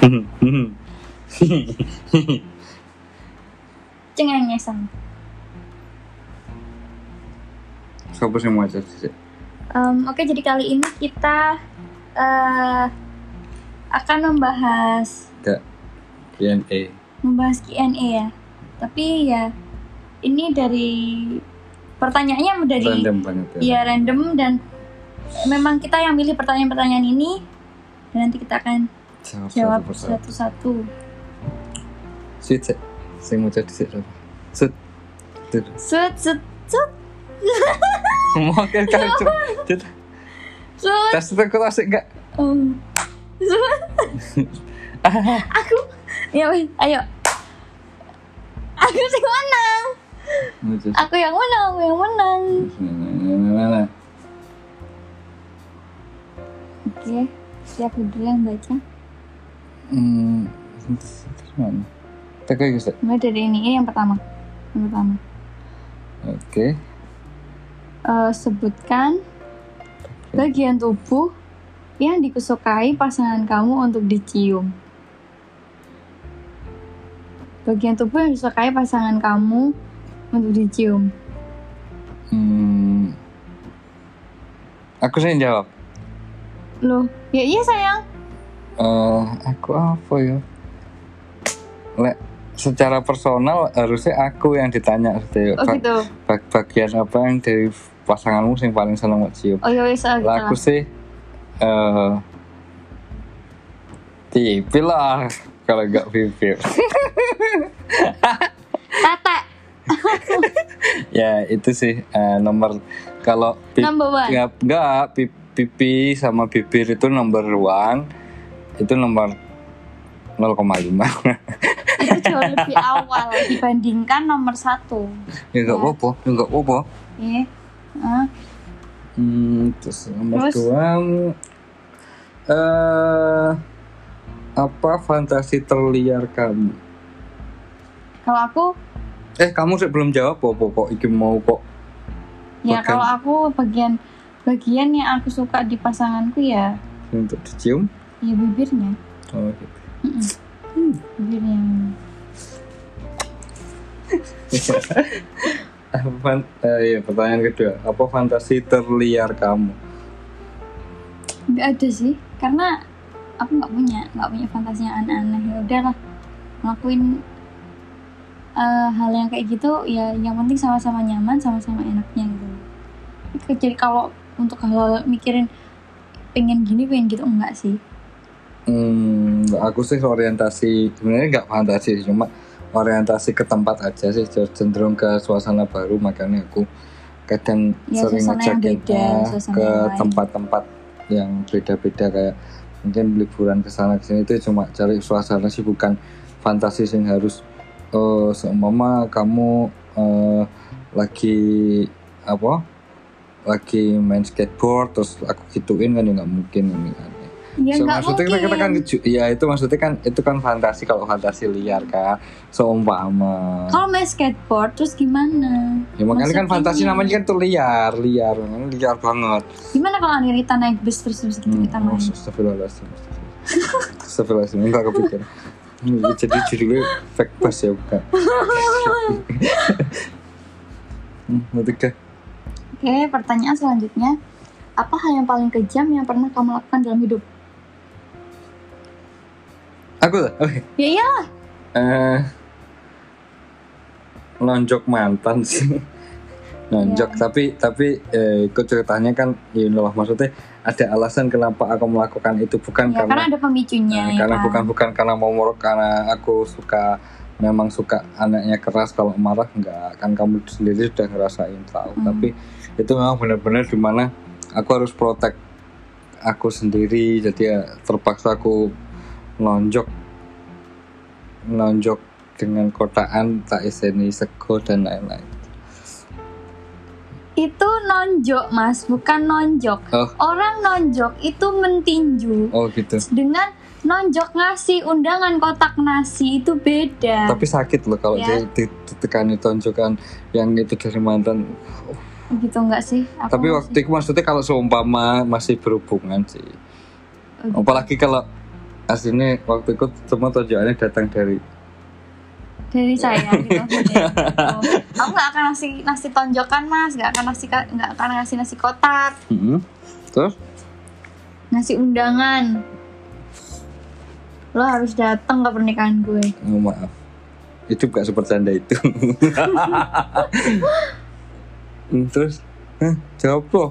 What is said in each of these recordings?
Cengengesan. Siapa sih mau aja sih? Em, Oke, jadi kali ini kita eh, akan membahas Gak Q&A membahas Q&A ya. Tapi ya ini dari pertanyaannya dari random banget ya. ya random dan memang kita yang milih pertanyaan-pertanyaan ini dan nanti kita akan Jawab, satu-satu. Sweet sih. Saya mau jadi sih. Tuh. Sut sut sut Semua kan kan sut. Tes itu kau asik? Um. Sut. Aku ya wes, ayo. Aku sih menang. Aku yang menang, aku yang menang. Oke, siap dulu yang baca. Hmm? Teko iki, Sek. Mulai dari ini, ini yang pertama. Yang pertama. Oke. Eh, sebutkan bagian tubuh yang dikesukai pasangan kamu untuk dicium. Bagian tubuh yang disukai pasangan kamu untuk dicium. Hmm. Aku yang jawab. Loh, ya iya sayang. Eh, aku apa ya? Lek secara personal harusnya aku yang ditanya gitu. Oh gitu. Bag- bagian apa yang dari pasanganmu yang paling seneng cium? Oh iya wes ah, gitu Lah aku sih eh tipil lah kalau nggak bibir. Tete. ya itu sih eh, nomor kalau pi- Number one. nggak nggak pi- pipi sama bibir itu nomor one itu nomor 0,5 Itu jauh lebih awal dibandingkan nomor satu. ya nggak Ya. apa-apa ya nggak apa-apa Iya. Ah, hmm, terus nomor Terus? dua eh apa fantasi terliar kamu Kalau aku, eh kamu sih belum jawab kok kok iki mau kok ya Bagian- kalau aku bagian bagian yang aku suka di pasanganku ya, untuk dicium ya bibirnya, oh gitu Mm-mm. bibirnya. apa fan- eh, iya, pertanyaan kedua apa fantasi terliar kamu Nggak ada sih, karena aku nggak punya, nggak punya fantasi yang aneh-aneh. Ya udahlah, ngelakuin eh, hal yang kayak gitu, ya yang penting sama-sama nyaman, sama-sama enaknya gitu. Jadi kalau untuk hal mikirin pengen gini, pengen gitu enggak sih. Hmm, aku sih orientasi sebenarnya nggak fantasi cuma orientasi ke tempat aja sih cenderung ke suasana baru makanya aku kadang Ya, sering ah, suasana ke tempat-tempat yang beda-beda kayak mungkin liburan ke sana ke sini itu cuma cari suasana sih bukan fantasi yang harus oh seumpama kamu eh, lagi apa lagi main skateboard terus aku gituin kan ya nggak mungkin ini kan Ya So, maksudnya mungkin. kita, kita kan ya itu maksudnya kan itu kan fantasi kalau fantasi liar kan seumpama Kalau main skateboard terus gimana? ya makanya kan fantasi namanya kan tuh liar liar liar banget Gimana kalau Anirita naik bus terus terus gitu hmm, kita main? oh, astagfirullahaladzim astagfirullahaladzim enggak kepikiran jadi judulnya fake bus ya bukan hmm, Oke, pertanyaan selanjutnya. Apa hal yang paling kejam yang pernah kamu lakukan dalam hidup? Aku lah oke Ya iya, eh nonjok mantan sih nonjok Ya. tapi tapi eh, ikut ceritanya kan ya lah maksudnya ada alasan kenapa aku melakukan itu bukan ya karena karena ada pemicunya eh, ya karena kan? bukan bukan karena mau morok karena aku suka memang suka anaknya keras kalau marah enggak kan kamu sendiri sudah ngerasain tahu Hmm. tapi itu memang benar-benar di mana aku harus protek aku sendiri jadi ya terpaksa aku nonjok nonjok dengan kotaan tak iseni sego dan lain-lain Itu nonjok, Mas, bukan nonjok. oh Orang nonjok itu mentinju oh gitu dengan nonjok ngasih undangan kotak nasi itu beda. tapi sakit loh kalau Ya. di- di- ditekani tonjokan yang itu dari mantan gitu enggak sih? Aku tapi masih- waktu itu maksudnya kalau seumpama masih berhubungan sih Oh, gitu. apalagi kalau aslinya waktu itu semua tujuannya datang dari dari saya gitu. Oh, aku nggak akan ngasih nasi tonjokan mas. Nggak akan ngasih nggak akan ngasih nasi kotak. Mm-mm. terus? Ngasih undangan. Lo harus datang ke pernikahan gue. Oh, maaf. Hidup gak sepercanda itu. Hmm, terus? Hah, jawab loh.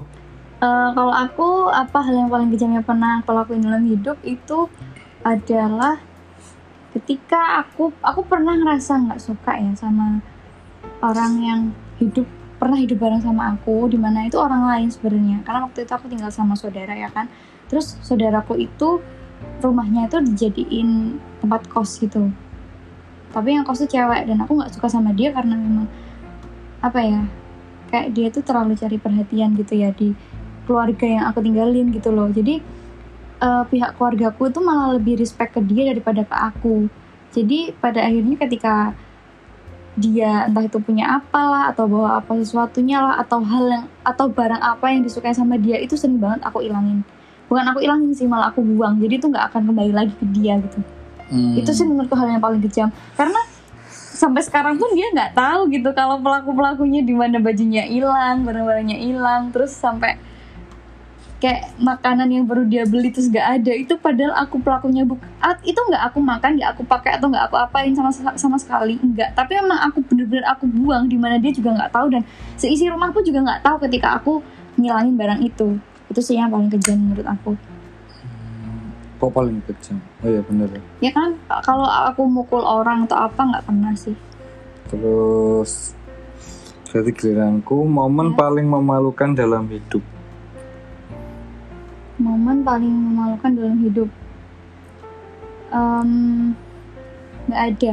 Eh, kalau aku apa hal yang paling kejam yang pernah aku lakuin dalam hidup itu adalah ketika aku aku pernah ngerasa nggak suka ya sama orang yang hidup pernah hidup bareng sama aku di mana itu orang lain sebenarnya. Karena waktu itu aku tinggal sama saudara ya kan? Terus saudaraku itu rumahnya itu dijadiin tempat kos gitu. Tapi yang kos itu cewek dan aku nggak suka sama dia karena memang apa ya kayak dia tuh terlalu cari perhatian gitu ya di keluarga yang aku tinggalin gitu loh. Jadi eh, pihak keluargaku itu malah lebih respect ke dia daripada ke aku. Jadi pada akhirnya ketika dia entah itu punya apa lah atau bawa apa sesuatunya lah atau hal yang atau barang apa yang disukai sama dia itu sering banget aku ilangin. Bukan aku ilangin sih malah aku buang. Jadi itu nggak akan kembali lagi ke dia gitu. Hmm, itu sih menurutku hal yang paling kejam. Karena sampai sekarang pun dia nggak tahu gitu kalau pelaku pelakunya di mana bajunya hilang barang-barangnya hilang terus sampai kayak makanan yang baru dia beli terus gak ada. Itu padahal aku pelakunya buk at- itu nggak aku makan nggak aku pakai atau nggak aku apain sama sama sekali enggak tapi memang aku bener-bener aku buang di mana dia juga nggak tahu dan seisi rumah pun juga nggak tahu ketika aku ngilangin barang itu. Itu sih yang paling kejam menurut aku. Kok paling kejam? Oh iya bener. Ya. ya kan? Kalau aku mukul orang atau apa nggak pernah sih. Terus berarti giliranku momen Ya. paling memalukan dalam hidup momen paling memalukan dalam hidup. Nggak ada.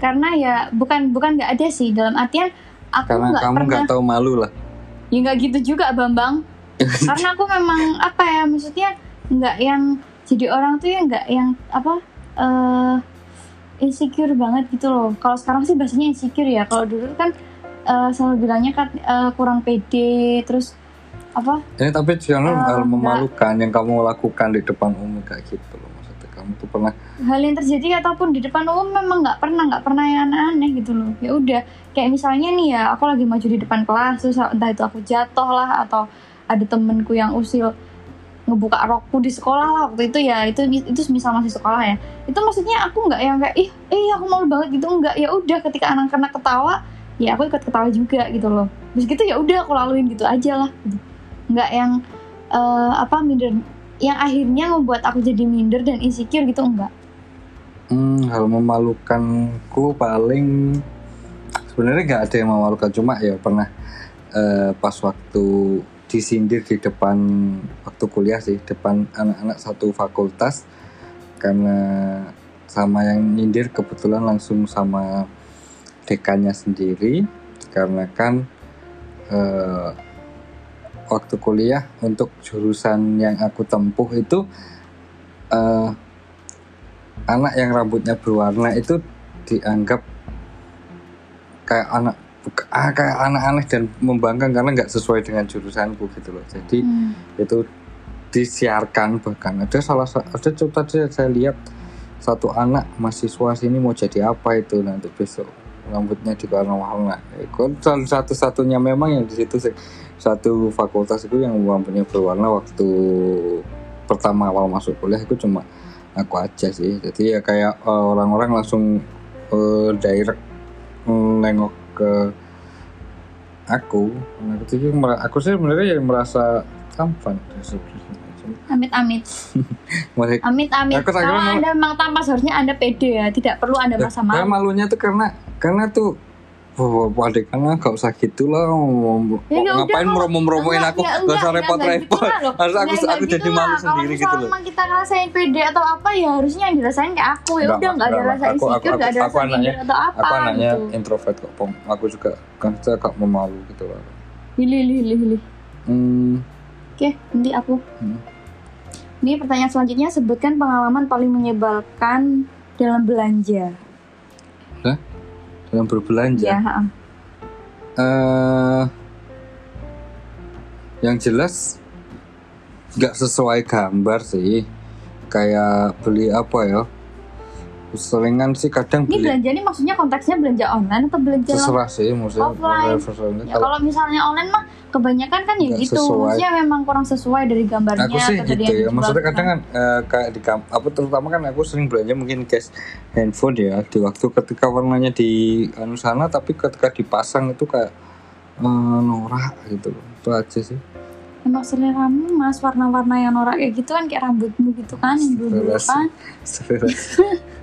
Karena ya bukan bukan nggak ada sih. Dalam artian aku karena nggak kamu nggak tahu malu lah. Ya nggak gitu juga bambang. Karena aku memang apa ya maksudnya nggak yang jadi orang tuh ya nggak yang apa eh insecure banget gitu loh. Kalau sekarang sih bahasanya insecure ya. Kalau dulu kan eh, selalu bilangnya kan eh, kurang pede terus apa? Ini tapi jangan Eh, hal nggak. memalukan yang kamu lakukan di depan umum kayak gitu loh maksudnya. Kamu tuh pernah hal yang terjadi ataupun di depan umum memang nggak pernah nggak pernah yang aneh-aneh gitu loh. Ya udah kayak misalnya nih ya aku lagi maju di depan kelas terus entah itu aku jatuh lah atau ada temenku yang usil ngebuka rokku di sekolah lah waktu itu ya itu itu misal masih sekolah ya. Itu maksudnya aku nggak yang kayak ih eh aku malu banget gitu. Enggak ya udah ketika anak anak ketawa ya aku ikut ketawa juga gitu loh. Terus gitu ya udah aku laluin gitu aja lah gitu. Nggak yang eh, apa minder. Yang akhirnya membuat aku jadi minder dan insecure gitu enggak hmm, hal memalukanku paling sebenarnya nggak ada yang memalukan. Cuma ya pernah eh, pas waktu disindir di depan waktu kuliah sih depan anak-anak satu fakultas karena sama yang nyindir kebetulan langsung sama dekannya sendiri karena kan eh, waktu kuliah untuk jurusan yang aku tempuh itu eh, anak yang rambutnya berwarna itu dianggap kayak anak ah, kayak anak aneh dan membangkang karena nggak sesuai dengan jurusanku gitu loh. Jadi Hmm. itu disiarkan bahkan. Ada salah sa- ada tadi saya lihat satu anak mahasiswa sini mau jadi apa itu nanti besok rambutnya di warna-warna kok salah satu-satunya memang yang di situ sih satu fakultas itu yang rambutnya berwarna waktu pertama awal masuk kuliah itu cuma aku aja sih jadi ya kayak eh, orang-orang langsung eh, direct mm, nengok ke aku Nah, aku sih mer- aku sih sebenarnya ya merasa tampan Amit amit. mereka Amit amit. Aku tak Kalau Anda memang tampan seharusnya Anda pede ya, tidak perlu Anda merasa Saya malu. malunya tuh karena karena tuh Wah, adik karena gak usah gitu lah Ya, ya ngapain kalau- meromo-meromoin Enggak, aku ya gak enggak, usah enggak, repot-repot enggak gitu harus aku Enggak, aku enggak jadi gitu malu lah. sendiri Kalau gitu loh memang kita ngerasain pede atau apa ya harusnya yang dirasain kayak aku ya Enggak, udah nggak ada enggak, rasa insecure, nggak ada rasa minder atau apa aku anaknya gitu. introvert kok Pom. aku juga kan saya agak memalu gitu loh Hilih hilih hilih hilih. hmm, Oke, nanti aku. Hmm. Ini pertanyaan selanjutnya sebutkan pengalaman paling menyebalkan dalam belanja. Dalam berbelanja. Ya, eh yang jelas nggak sesuai gambar sih. Kayak beli apa ya selingan sih kadang Ini beli. belanja ini maksudnya konteksnya belanja online atau belanja terserah sih maksudnya Offline. Ya, kalau misalnya online mah kebanyakan kan ya gitu. sesuai. Maksudnya memang kurang sesuai dari gambarnya aku sih atau gitu ya. maksudnya kadang kan eh, kayak di kamp apa terutama kan aku sering belanja mungkin case handphone ya di waktu ketika warnanya di anu sana tapi ketika dipasang itu kayak eh, norak gitu. Itu aja sih. Emang seleramu mas warna-warna yang norak kayak gitu kan kayak rambutmu gitu kan yang kan.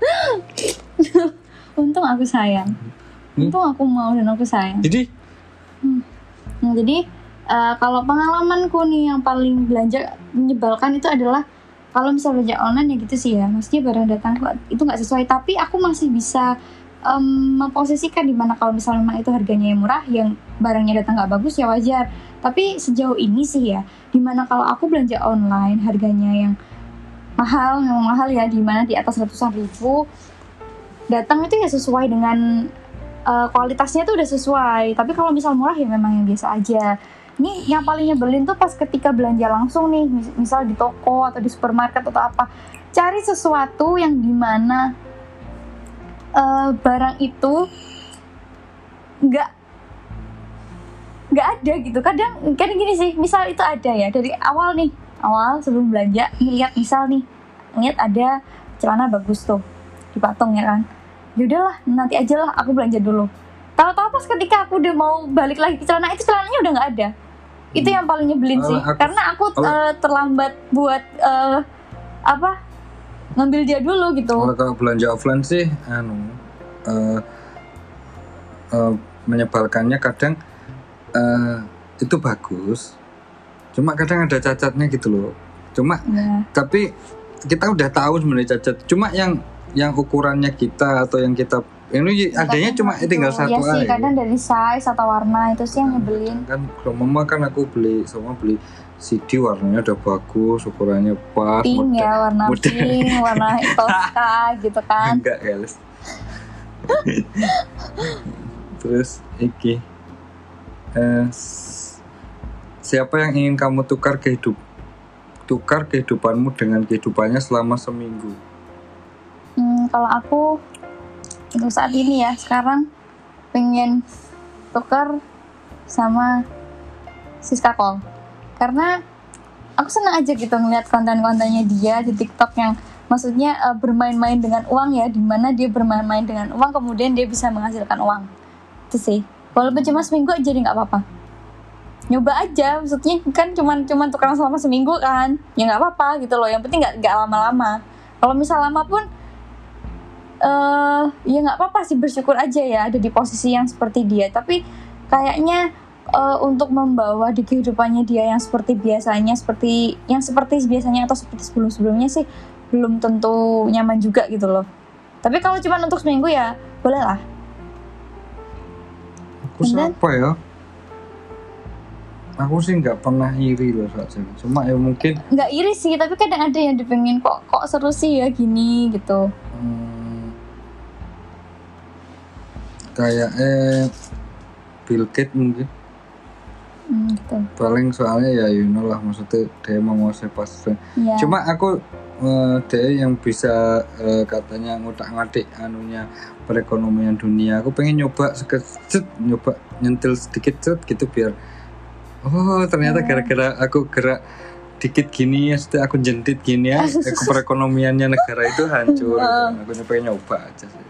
Untung aku sayang. Hmm? Untung aku mau dan aku sayang. jadi Nah, jadi eh, kalau pengalamanku nih yang paling belanja menyebalkan itu adalah kalau misalnya belanja online ya gitu sih ya, maksudnya barang datang kok itu nggak sesuai. Tapi aku masih bisa em, memposisikan di mana kalau misalnya memang itu harganya yang murah, yang barangnya datang nggak bagus ya wajar. Tapi sejauh ini sih ya, di mana kalau aku belanja online harganya yang mahal, memang mahal ya, di mana di atas ratusan ribu, datang itu ya sesuai dengan eh, kualitasnya tuh udah sesuai. Tapi kalau misal murah ya memang yang biasa aja. Ini yang paling nyebelin tuh pas ketika belanja langsung nih, mis- misal di toko atau di supermarket atau apa, cari sesuatu yang di mana eh, barang itu nggak nggak ada gitu. Kadang kan gini sih, misal itu ada ya dari awal nih, awal sebelum belanja ngeliat misal nih, ngeliat ada celana bagus tuh dipatung ya kan. Yaudahlah nanti aja lah aku belanja dulu. Tahu-tahu pas ketika aku udah mau balik lagi ke celana itu celananya udah nggak ada. Itu yang paling nyebelin sih aku- karena aku oh. eh, terlambat buat eh, apa ngambil dia dulu gitu. Kalau kalau belanja offline sih anu eh, eh, menyebalkannya kadang eh, itu bagus cuma kadang ada cacatnya gitu loh. Cuma ya tapi kita udah tahu sebenarnya cacat. Cuma yang yang ukurannya kita atau yang kita ini adanya cuma Kadang tinggal itu. satu ya sih aja. kadang dari size atau warna itu sih yang nyebelin. kan kalau mama kan aku beli sama beli CD warnanya udah bagus ukurannya pas pink model- ya warna model- pink warna toska gitu kan. Enggak guys. Terus iki. Eh, siapa yang ingin kamu tukar kehidup? Tukar kehidupanmu dengan kehidupannya selama seminggu. Hmm, kalau aku untuk saat ini ya sekarang pengen tuker sama Siska Kol karena aku senang aja gitu ngeliat konten-kontennya dia di TikTok yang maksudnya eh, bermain-main dengan uang ya di mana dia bermain-main dengan uang kemudian dia bisa menghasilkan uang. Itu sih. Walaupun cuma seminggu jadi nggak apa-apa nyoba aja maksudnya kan cuman cuman tukeran selama seminggu kan. Ya nggak apa-apa gitu loh yang penting nggak nggak lama-lama. Kalau misal lama pun eh ya nggak apa-apa sih bersyukur aja ya ada di posisi yang seperti dia. Tapi kayaknya eh, untuk membawa di kehidupannya dia yang seperti biasanya seperti yang seperti biasanya atau seperti sebelum-sebelumnya sih belum tentu nyaman juga gitu loh. Tapi kalau cuma untuk seminggu ya boleh lah. Aku siapa ya aku sih nggak pernah iri loh saja cuma ya mungkin nggak iri sih tapi kadang ada yang dipengin kok kok seru sih ya gini? gitu. Hmm, kayak eh Bill Gates mungkin. Hmm, gitu. Paling soalnya ya you know lah maksudnya dia menguasai pasar. Ya cuma aku eh, dia yang bisa eh, katanya ngutak ngatik anunya perekonomian dunia. Aku pengen nyoba sekecet nyoba nyentil sedikit cet gitu biar oh ternyata gara-gara aku gerak dikit gini ya setelah aku jentit gini ya aku perekonomiannya negara itu hancur Oh. aku pengen nyoba aja sih.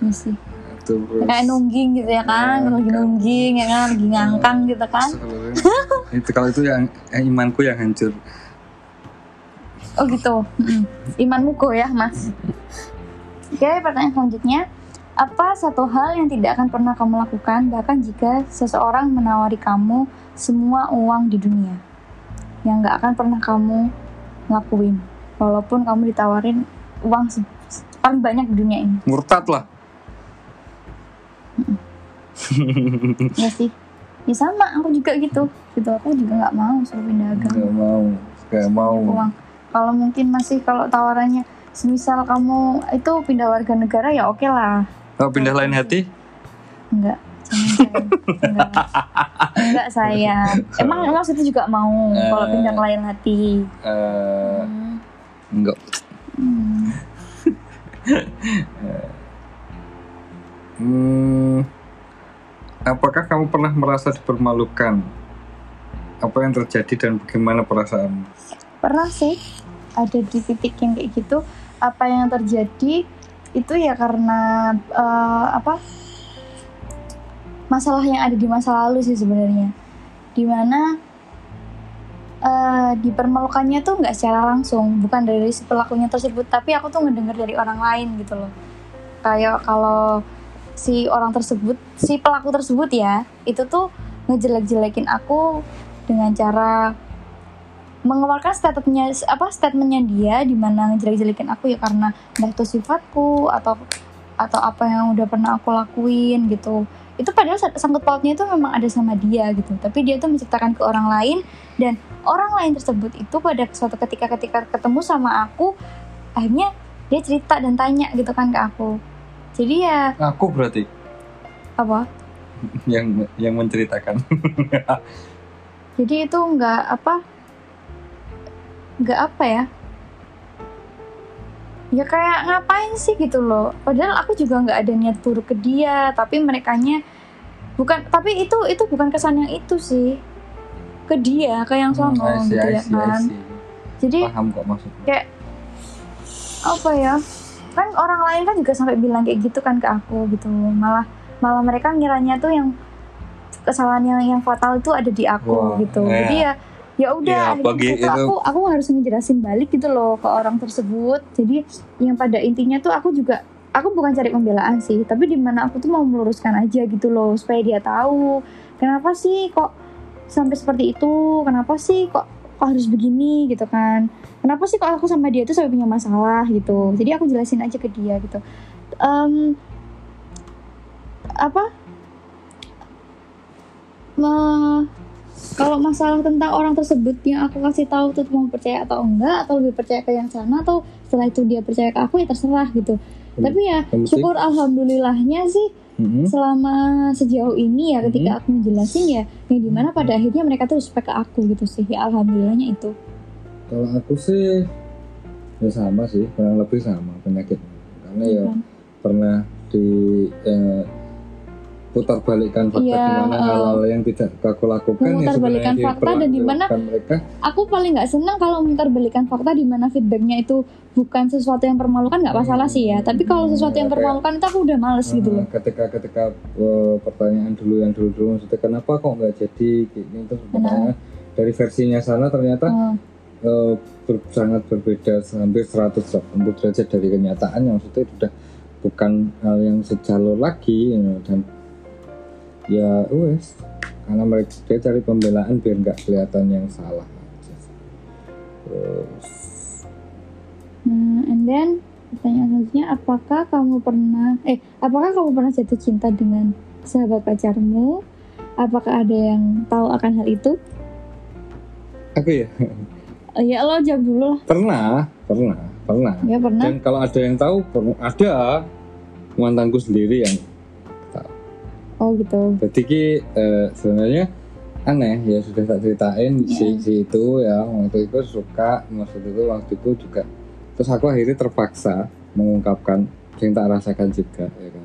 Iya sih. Itu terus. Kayak nungging gitu ya kan Ya, lagi nungging ya kan lagi ngangkang gitu kan. itu kalau itu yang eh, imanku yang hancur. Oh gitu. Imanmu goyah mas. Oke pertanyaan selanjutnya apa satu hal yang tidak akan pernah kamu lakukan bahkan jika seseorang menawari kamu semua uang di dunia yang nggak akan pernah kamu lakuin walaupun kamu ditawarin uang paling banyak di dunia ini? Murtad lah. Ya sih. Ya sama aku juga gitu. Gitu aku juga nggak mau suruh pindah agama. Nggak mau nggak mau. uang. Kalau mungkin masih kalau tawarannya semisal kamu itu pindah warga negara ya oke lah oh pindah lain hati enggak enggak enggak saya emang emang situ juga mau kalau Eh. pindah ke lain hati Eh, Hmm. enggak Hmm. Hmm, apakah kamu pernah merasa dipermalukan? Apa yang terjadi dan bagaimana perasaanmu? pernah sih ada di titik yang kayak gitu apa yang terjadi itu ya karena eh, apa masalah yang ada di masa lalu sih sebenarnya. Di mana eh dipermalukannya tuh nggak secara langsung bukan dari si pelakunya tersebut tapi aku tuh ngedenger dari orang lain gitu loh. Kayak kalau si orang tersebut si pelaku tersebut ya itu tuh ngejelek-jelekin aku dengan cara mengeluarkan statementnya apa statementnya dia di mana ngejelek-jelekin aku ya karena entah itu sifatku atau atau apa yang udah pernah aku lakuin gitu. Itu padahal sa- sangkut pautnya itu memang ada sama dia gitu. Tapi dia tuh menceritakan ke orang lain dan orang lain tersebut itu pada suatu ketika ketika ketemu sama aku akhirnya dia cerita dan tanya gitu kan ke aku. Jadi ya Aku berarti? Apa? Yang yang menceritakan. jadi itu nggak apa nggak apa ya? Ya kayak ngapain sih gitu loh? Padahal aku juga nggak ada niat buruk ke dia tapi merekanya bukan tapi itu itu bukan kesan yang itu sih. Ke dia ke yang sono Hmm, see, gitu ya kan? jadi Paham kok maksudnya. apa ya? Kan orang lain kan juga sampai bilang kayak gitu kan ke aku gitu. Malah malah mereka ngiranya tuh yang kesalahan yang yang fatal itu ada di aku Wah, gitu. ya. jadi ya ya udah Ya, gitu, itu- aku aku harus ngejelasin balik gitu loh ke orang tersebut. Jadi yang pada intinya tuh aku juga aku bukan cari pembelaan sih tapi di mana aku tuh mau meluruskan aja gitu loh supaya dia tahu kenapa sih kok sampai seperti itu? Kenapa sih kok kok harus begini gitu kan? Kenapa sih kok aku sama dia tuh sampai punya masalah gitu? Jadi aku jelasin aja ke dia gitu. Em, apa? Me- kalau masalah tentang orang tersebut yang aku kasih tahu tuh mau percaya atau enggak atau lebih percaya ke yang sana atau setelah itu dia percaya ke aku ya terserah gitu Hmm. tapi ya syukur alhamdulillahnya sih Mm-mm. selama sejauh ini ya ketika aku ngejelasin ya yang di mana pada akhirnya mereka tuh respect ke aku gitu sih ya alhamdulillahnya itu Kalau aku sih ya sama sih, kurang lebih sama penyakit. Karena ya Kan? pernah di eh, putar balikan fakta Iya, di mana eh, hal-hal yang tidak aku lakukan ya sebenarnya fakta dan di mana diperlakukan mereka. aku paling nggak senang kalau memutarbalikkan fakta di mana feedbacknya itu bukan sesuatu yang permalukan nggak masalah sih ya. Tapi kalau sesuatu yang permalukan itu aku udah males gitu loh. ketika ketika eh, pertanyaan dulu yang dulu dulu maksudnya kenapa kok nggak jadi terus pertanyaan dari versinya sana ternyata Eh, eh, ber- sangat berbeda hampir 180 derajat dari kenyataan yang maksudnya itu udah bukan hal yang sejalur lagi you know, dan ya wes karena mereka dia cari pembelaan biar nggak kelihatan yang salah aja terus Nah, and then pertanyaan selanjutnya, apakah kamu pernah, eh, apakah kamu pernah jatuh cinta dengan sahabat pacarmu? Apakah ada yang tahu akan hal itu? aku ya Eh, ya lo jawab dulu lah. pernah pernah pernah Ya pernah. dan kalau ada yang tahu pernah ada mantanku sendiri yang Oh gitu. Jadi ki eh, sebenarnya aneh ya sudah tak ceritain si, Iya. si itu ya waktu itu suka maksud itu waktu itu juga terus aku akhirnya terpaksa mengungkapkan yang tak rasakan juga ya kan.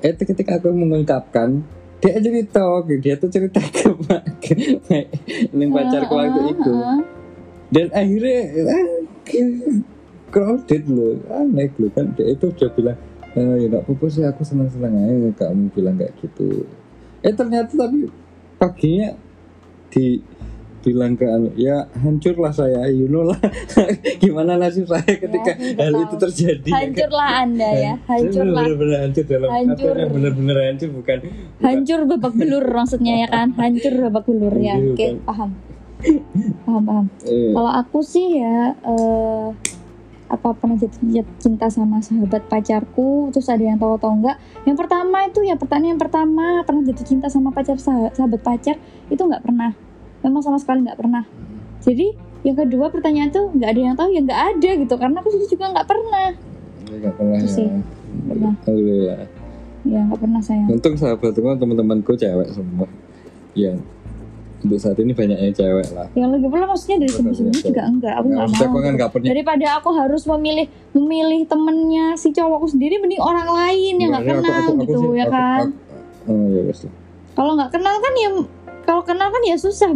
Eh ketika aku mengungkapkan dia cerita dia tuh cerita ke mak yang pacarku waktu Ah, itu ah, ah. dan akhirnya eh, crowded loh aneh loh kan dia itu udah bilang eh, ya nggak apa-apa sih aku senang-senang aja kamu bilang kayak gitu eh ternyata tapi paginya dibilang ke anu ya hancurlah saya you know lah gimana nasib saya ketika Ya, hal itu terjadi Hancurlah anda ya, hancurlah. bener-bener hancur dalam Hancur. artinya bener-bener hancur bukan bukan- Hancur babak belur maksudnya ya kan? Hancur babak belur ya. Hancur, Oke, kan. paham. Paham, paham. eh, Kalau aku sih ya eh, apa pernah jatuh cinta sama sahabat pacarku terus ada yang tahu atau enggak? Yang pertama itu ya pertanyaan yang pertama pernah jatuh cinta sama pacar sahabat, sahabat pacar itu nggak pernah. Memang sama sekali nggak pernah. Jadi yang kedua pertanyaan tuh nggak ada yang tahu ya nggak ada gitu karena aku juga nggak pernah. Ya nggak pernah Itu sih. ya Pernah. Alhamdulillah. Ya nggak pernah sayang. Untung sahabatku teman-temanku cewek semua. Yang untuk saat ini banyak yang cewek lah. Yang lagi pula maksudnya dari sebelumnya juga enggak. Aku Nggak, nggak mau aku kan nggak pernah daripada aku harus memilih memilih temennya si cowokku sendiri mending orang lain yang nggak Makanya aku- kenal aku- aku gitu sih- ya aku- kan? aku- oh ya wes lah. kalau nggak kenal kan ya kalau kenal kan ya susah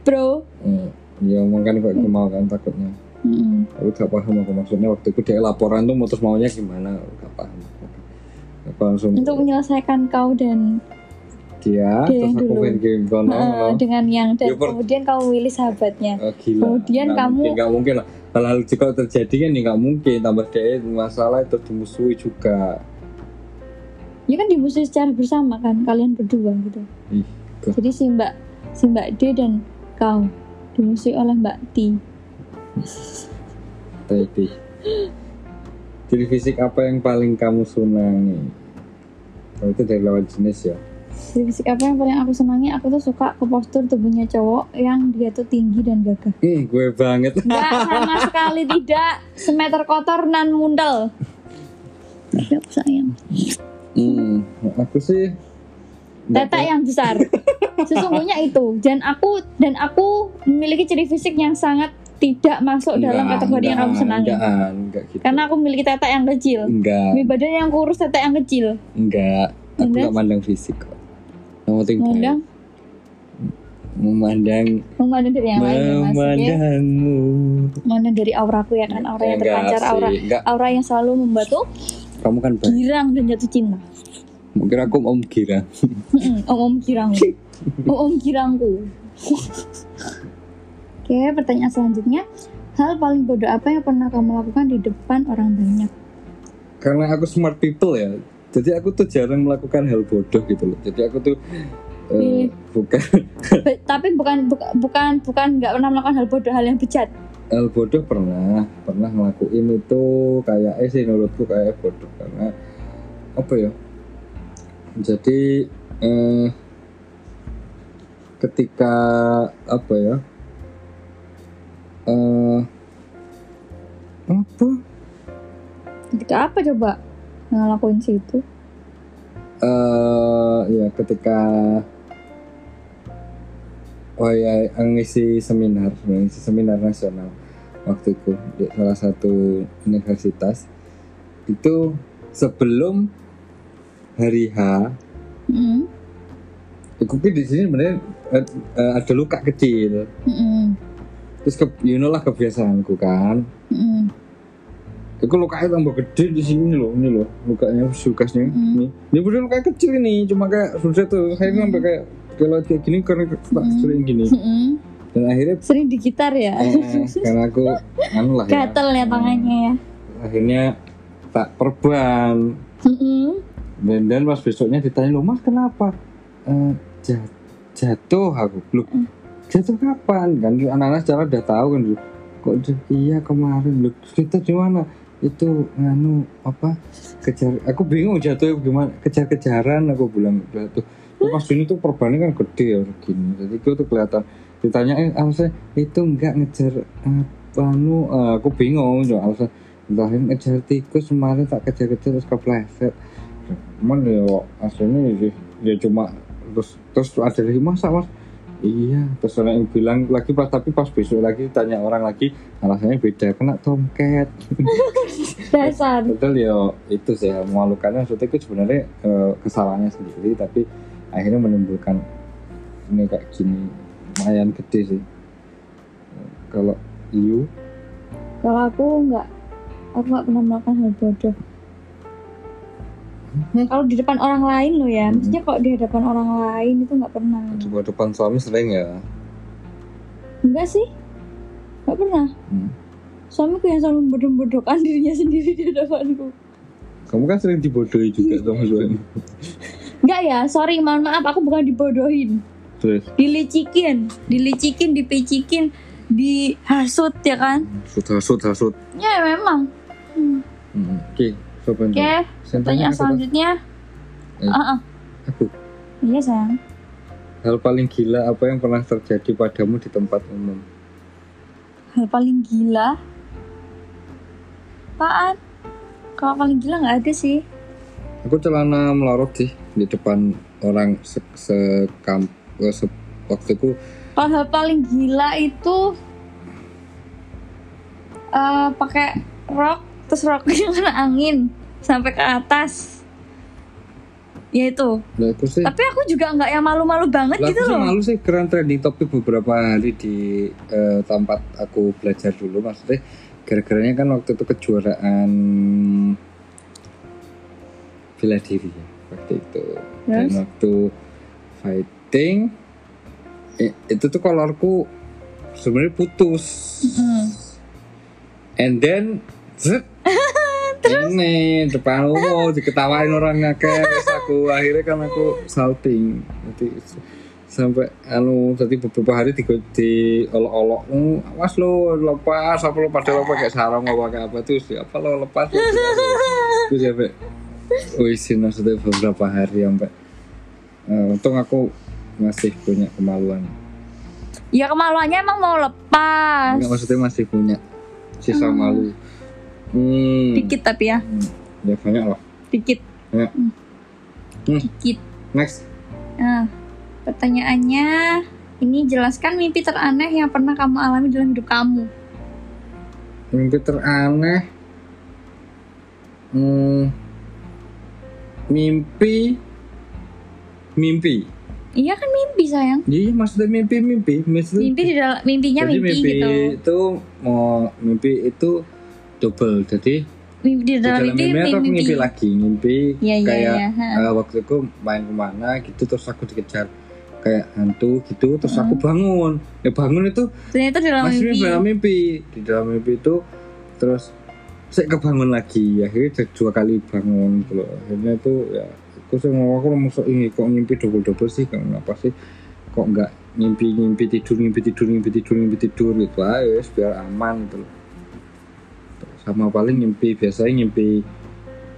bro. Hmm, ya makanya kok aku mau kan takutnya. Mm-mm. aku gak paham aku maksudnya waktu itu dia laporan tuh mutus maunya gimana aku gak paham. Aku langsung untuk menyelesaikan kau dan dia terus aku dulu. main game kono eh, kono. dengan yang dan Ya, per- kemudian kamu milih sahabatnya. Oh, gila. Kemudian Nggak kamu- nggak mungkin lah. Hal-hal jika terjadi kan ya nggak mungkin. Tambah dia masalah itu dimusuhi juga. Ya kan dimusuhi secara bersama kan kalian berdua gitu. Ih, jadi si mbak si mbak D dan kau dimusuhi oleh mbak T. Tadi ciri fisik apa yang paling kamu senangi? Oh, itu dari lawan jenis ya Fisik apa yang paling aku senangi? Aku tuh suka ke postur tubuhnya cowok yang dia tuh tinggi dan gagah. Hmm, gue banget. Enggak sama sekali tidak. Semeter kotor nan mundel. Tapi aku sayang. Hmm, aku sih tetek yang besar. Sesungguhnya itu. Dan aku dan aku memiliki ciri fisik yang sangat tidak masuk dalam Enggak, kategori yang kamu enggak, senangi. enggak, enggak gitu. Karena aku memiliki tetek yang kecil. Enggak. Badan yang kurus tetek yang kecil. Enggak. Aku Enggak? enggak mandang fisik kok. yang penting baik. memandang. Memandang. Memandang dari yang lain ya memandangmu. Memandang dari auraku ya kan aura yang terpancar sih, aura enggak. aura yang selalu membantu kamu kan baik. girang dan jatuh cinta. Mungkin aku om Mm-mm, om om girangku om om girangku. Oke pertanyaan selanjutnya. Hal paling bodoh apa yang pernah kamu lakukan di depan orang banyak? Karena aku smart people ya jadi aku tuh jarang melakukan hal bodoh gitu loh. Jadi aku tuh Pilih. bukan Be- tapi bukan buka- bukan bukan nggak pernah melakukan hal bodoh hal yang bejat hal bodoh pernah pernah ngelakuin itu kayak eh sih menurutku kayak bodoh karena apa ya? Jadi eh, ketika apa ya? Eh apa? Ketika apa coba ngelakuin situ eh ya ketika oh ya ngisi seminar ngisi seminar nasional waktu itu di salah satu universitas itu sebelum hari H Mm-mm. aku pikir di sini sebenarnya eh, eh, ada luka kecil Mm-mm. terus ke, you know lah kebiasaanku kan Mm-mm. Lukanya tambah gede di sini loh, ini loh lukanya sukasnya. Mm. Nih, ini bener luka kecil ini, cuma kayak sudah tuh, akhirnya sampai kayak kalau kayak gini karena tak Mm. sering gini. Mm-mm. Dan akhirnya sering di gitar ya eh, karena aku anu lah ya. gatel ya tangannya ya Akhirnya tak perban. Mm-mm. Dan dan pas besoknya ditanya lo mas kenapa? Eh, ja- jatuh aku belum jatuh kapan kan anak-anak secara udah tahu kan dulu kok iya kemarin lu kita di mana itu nganu apa kejar aku bingung jatuh gimana kejar-kejaran aku bilang jatuh pas ini tuh perbannya kan gede ya gini. Jadi itu tuh kelihatan. Ditanya eh alasan itu enggak ngejar apa nu Eh, aku bingung ya entah ini ngejar tikus kemarin tak kejar-kejar terus kepleset. Cuman ya aslinya ya, ya cuma terus terus ada lagi masa mas iya terus orang yang bilang lagi pas tapi pas besok lagi tanya orang lagi alasannya beda kena tomcat. Dasar. Betul ya itu sih memalukannya. Maksudnya itu sebenarnya eh, kesalahannya sendiri tapi akhirnya menimbulkan ini kayak gini lumayan gede sih. Kalau you? Kalau aku nggak aku nggak pernah melakukan hal bodoh Nah, kalau di depan orang lain loh ya, Hmm. maksudnya kalau di hadapan orang lain itu nggak pernah. coba depan suami sering ya Enggak sih, nggak pernah. Hmm. Suamiku yang selalu membodoh-bodohkan dirinya sendiri di hadapanku. kamu kan sering dibodohi juga sama suami Enggak ya, sorry, mohon maaf, aku bukan dibodohin, terus dilicikin, dilicikin, dipicikin, dihasut ya kan? sud hasut hasut Ya memang. Hmm. Hmm, oke coba Oke, pertanyaan selanjutnya. Eh. Ah, ah. aku Iya sayang. hal paling gila apa yang pernah terjadi padamu di tempat umum Hal paling gila. Apaan? Kalau paling gila nggak ada sih. aku celana melorot sih di depan orang se, se, eh, se waktu itu Kalau hal paling gila itu eh pakai rok terus roknya kena angin sampai ke atas. Ya itu. aku sih Tapi aku juga nggak yang malu-malu banget lah gitu loh. malu sih keren trending topik beberapa hari di eh, tempat aku belajar dulu maksudnya gara-garanya kan waktu itu kejuaraan bela diri ya waktu itu dan Terus? waktu fighting i- itu tuh kolorku sebenarnya putus Mm. and then zet, ini depan umum diketawain orang ngakeh terus aku akhirnya kan aku salting. Jadi s- sampai anu tadi beberapa hari di, di olok-olok "Hmm, awas lo lepas apa lo pada lo pakai sarung apa pakai apa tuh apa lo lepas? Lo itu sampai wisin maksudnya beberapa hari sampai. Eh, untung aku masih punya kemaluan. Ya kemaluannya emang mau lepas. Enggak maksudnya masih punya sisa malu hmm. Dikit tapi ya, ya banyak lah dikit. Ya. Hmm. Hmm. Dikit. next Nah, pertanyaannya ini jelaskan mimpi teraneh yang pernah kamu alami dalam hidup kamu. mimpi teraneh hmm, mimpi mimpi Iya kan mimpi sayang. iya maksudnya mimpi mimpi maksudnya Mimpi di dalam mimpinya jadi mimpi, mimpi gitu. itu mau mimpi itu double jadi Mimpi di di dalam dalam mimpi mimpi atau mimpi. mimpi lagi mimpi Iya iya kayak iya. ha. eh, waktu itu main ke mana gitu terus aku dikejar kayak hantu gitu terus aku bangun ya bangun itu Ternyata dalam masih mimpi. dalam mimpi di dalam mimpi itu terus saya kebangun lagi akhirnya dua kali bangun gitu loh. akhirnya itu ya aku sih mau aku masuk ini kok mimpi double double sih kenapa sih kok nggak mimpi mimpi tidur mimpi tidur mimpi tidur mimpi tidur gitu wes, biar aman gitu loh sama paling mimpi biasanya mimpi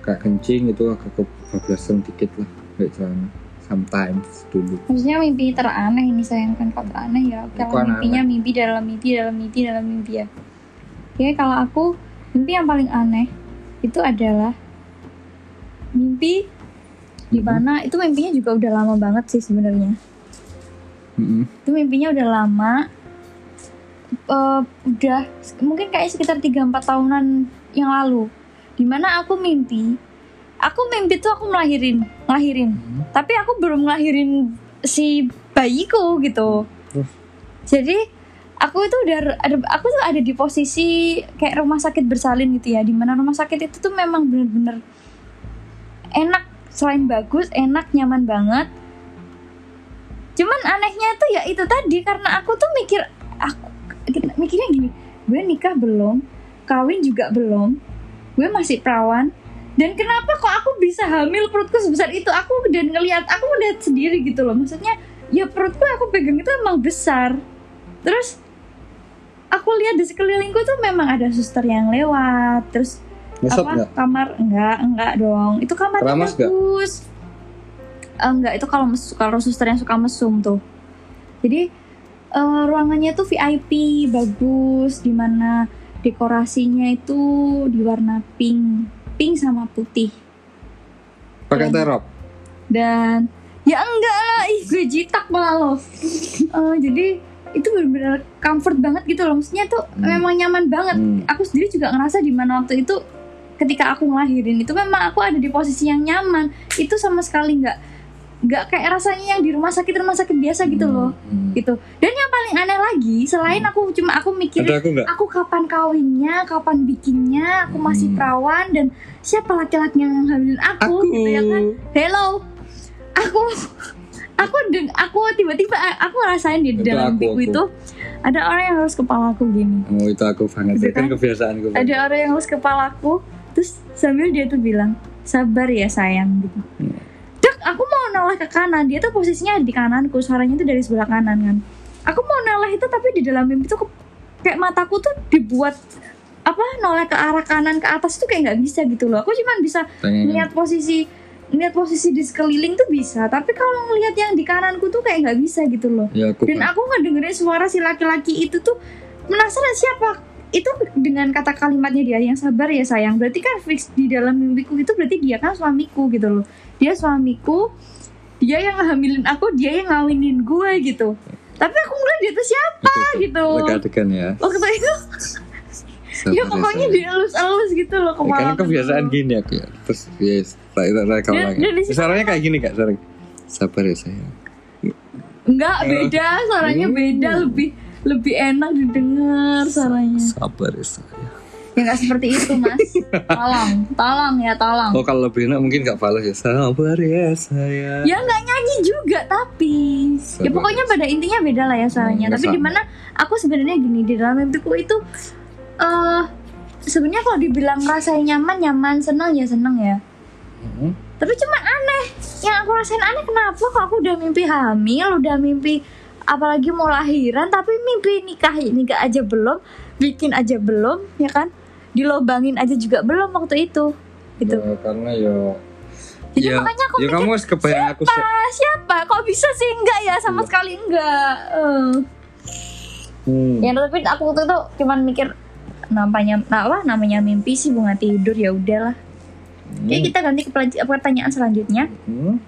kayak kencing itu agak kebablasan dikit lah kayak celana sometimes dulu Maksudnya mimpi teraneh ini sayang kan kalau teraneh ya kalau Bukan mimpinya mimpi dalam mimpi dalam mimpi dalam mimpi ya. Oke kalau aku mimpi yang paling aneh itu adalah mimpi di Mhm. mana itu mimpinya juga udah lama banget sih sebenarnya. Mm-mm. Itu mimpinya udah lama. Eh, udah mungkin kayak sekitar 3-4 tahunan yang lalu. Di mana aku mimpi, aku mimpi tuh aku melahirin, ngelahirin. Mhm. Tapi aku belum ngelahirin si bayiku gitu. Terus? Jadi aku itu udah ada aku tuh ada di posisi kayak rumah sakit bersalin gitu ya. Di mana rumah sakit itu tuh memang bener-bener enak selain bagus, enak, nyaman banget. Cuman anehnya tuh ya itu tadi karena aku tuh mikir aku mikirnya gini, gue nikah belum, kawin juga belum, gue masih perawan, dan kenapa kok aku bisa hamil perutku sebesar itu? Aku dan ngelihat, aku ngeliat sendiri gitu loh. Maksudnya ya perutku aku pegang itu emang besar. Terus aku lihat di sekelilingku tuh memang ada suster yang lewat, terus Ngesot apa nggak? kamar enggak enggak dong itu kamarnya Keramas bagus enggak itu kalau kalau suster yang suka mesum tuh jadi eh, ruangannya tuh VIP bagus di mana dekorasinya itu di warna pink pink sama putih. Pakai terop? dan ya enggak lah ih gue jitak malah loh Eh, jadi itu benar-benar comfort banget gitu loh. Maksudnya tuh Hmm. memang nyaman banget. Hmm. aku sendiri juga ngerasa di mana waktu itu ketika aku ngelahirin itu memang aku ada di posisi yang nyaman. Itu sama sekali nggak nggak kayak rasanya yang di rumah sakit rumah sakit biasa gitu loh Hmm. gitu dan yang paling aneh lagi selain aku cuma aku mikirin ada aku aku kapan kawinnya, kapan bikinnya, aku masih Hmm. perawan dan siapa laki-laki yang hamilin aku, aku gitu ya kan? Hello, aku aku deng aku tiba-tiba aku ngerasain di Itu dalam aku, aku. itu ada orang yang harus kepalaku gini, oh itu aku banget Gitu itu kan kan? kebiasaan gue ada orang yang harus kepalaku, terus sambil dia tuh bilang sabar ya sayang gitu. Hmm. Aku mau noleh ke kanan, dia tuh posisinya di kananku, suaranya tuh dari sebelah kanan kan. Aku mau noleh itu tapi di dalam mimpi tuh ke- kayak mataku tuh dibuat apa noleh ke arah kanan ke atas tuh kayak nggak bisa gitu loh. Aku cuman bisa Tanya- ngeliat posisi ngeliat posisi di sekeliling tuh bisa, tapi kalau ngeliat yang di kananku tuh kayak nggak bisa gitu loh. ya aku Dan aku ngedengerin suara si laki-laki itu tuh penasaran siapa itu dengan kata kalimatnya dia yang sabar ya sayang berarti kan fix di dalam mimpiku itu berarti dia kan suamiku gitu loh dia suamiku dia yang hamilin aku dia yang ngawinin gue gitu tapi aku ngeliat dia tuh siapa gitu Degan-degan ya. waktu itu Sabar ya pokoknya dielus-elus gitu loh Ya, karena kebiasaan gini aku ya. Terus yes, tak tak tak kamu lagi. Suaranya kayak gini kak, sorry. Sabar ya sayang. enggak beda suaranya Hmm. beda lebih lebih enak didengar suaranya Sabar ya sayang. ya nggak seperti itu mas tolong tolong ya tolong Oh kalau lebih enak mungkin gak balas ya. Sabar ya sayang. ya nggak nyanyi juga tapi ya Sabar. pokoknya pada intinya beda lah ya suaranya Hmm, tapi sama. di mana aku sebenarnya gini di dalam mimpiku itu eh sebenarnya kalau dibilang rasain nyaman nyaman seneng ya seneng ya Hmm. tapi cuma aneh yang aku rasain aneh kenapa kok aku udah mimpi hamil udah mimpi apalagi mau lahiran tapi mimpi nikah nikah aja belum bikin aja belum ya kan dilobangin aja juga belum waktu itu gitu Ya, karena ya Jadi ya, makanya aku ya mikir, kamu harus kebayang aku se- siapa siapa kok bisa sih enggak ya sama Iya. sekali enggak Eh. Hmm. ya tapi aku waktu itu cuman mikir namanya nah, apa namanya mimpi sih bunga tidur ya udahlah Oke kita ganti ke pertanyaan selanjutnya Hmm.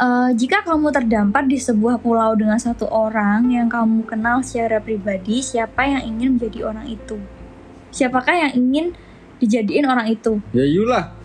Eh, jika kamu terdampar di sebuah pulau dengan satu orang yang kamu kenal secara pribadi, siapa yang ingin menjadi orang itu? Siapakah yang ingin dijadiin orang itu? Ya yulah.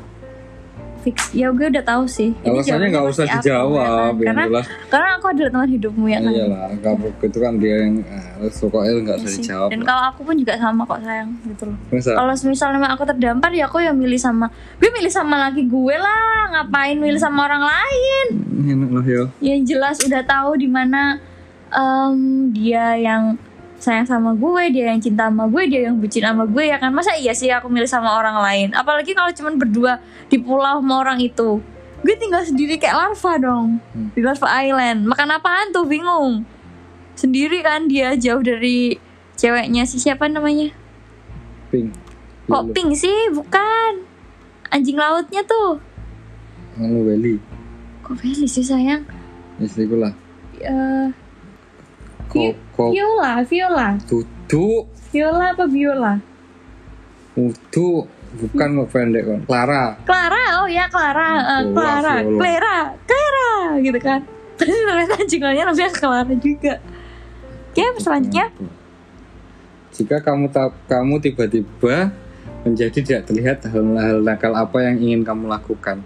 Fix. Ya gue udah tahu sih. Alasannya nggak usah dijawab, ya Karena jelas. karena aku adalah teman hidupmu ya kan. Iyalah, kamu itu kan dia yang eh, pokoknya nggak Iya usah dijawab. Dan kalau aku pun juga sama kok sayang gitu loh. Kalau misalnya aku terdampar ya aku yang milih sama gue milih sama laki gue lah. Ngapain milih sama orang lain? Enak lah ya. yang jelas udah tahu di mana em, dia yang sayang sama gue, dia yang cinta sama gue, dia yang bucin sama gue ya kan. Masa iya sih aku milih sama orang lain? Apalagi kalau cuman berdua di pulau sama orang itu. Gue tinggal sendiri kayak larva dong Hmm. di Larva Island. Makan apaan tuh bingung. Sendiri kan dia jauh dari ceweknya si siapa namanya? Pink. Kok pink sih? Bukan. Anjing lautnya tuh. Anu Welly. Kok Feli sih sayang? Istriku lah. Eh, Vi- Kok Viola, Viola. tutu Viola apa Viola? Utu bukan mau pendek kan. Clara. Clara, oh ya Clara, Viola, Clara, Viola. Clara, Clara, gitu kan. Terus ternyata anjingnya namanya Clara juga. Oke, selanjutnya. Jika kamu kamu tiba-tiba menjadi tidak terlihat hal-hal nakal apa yang ingin kamu lakukan?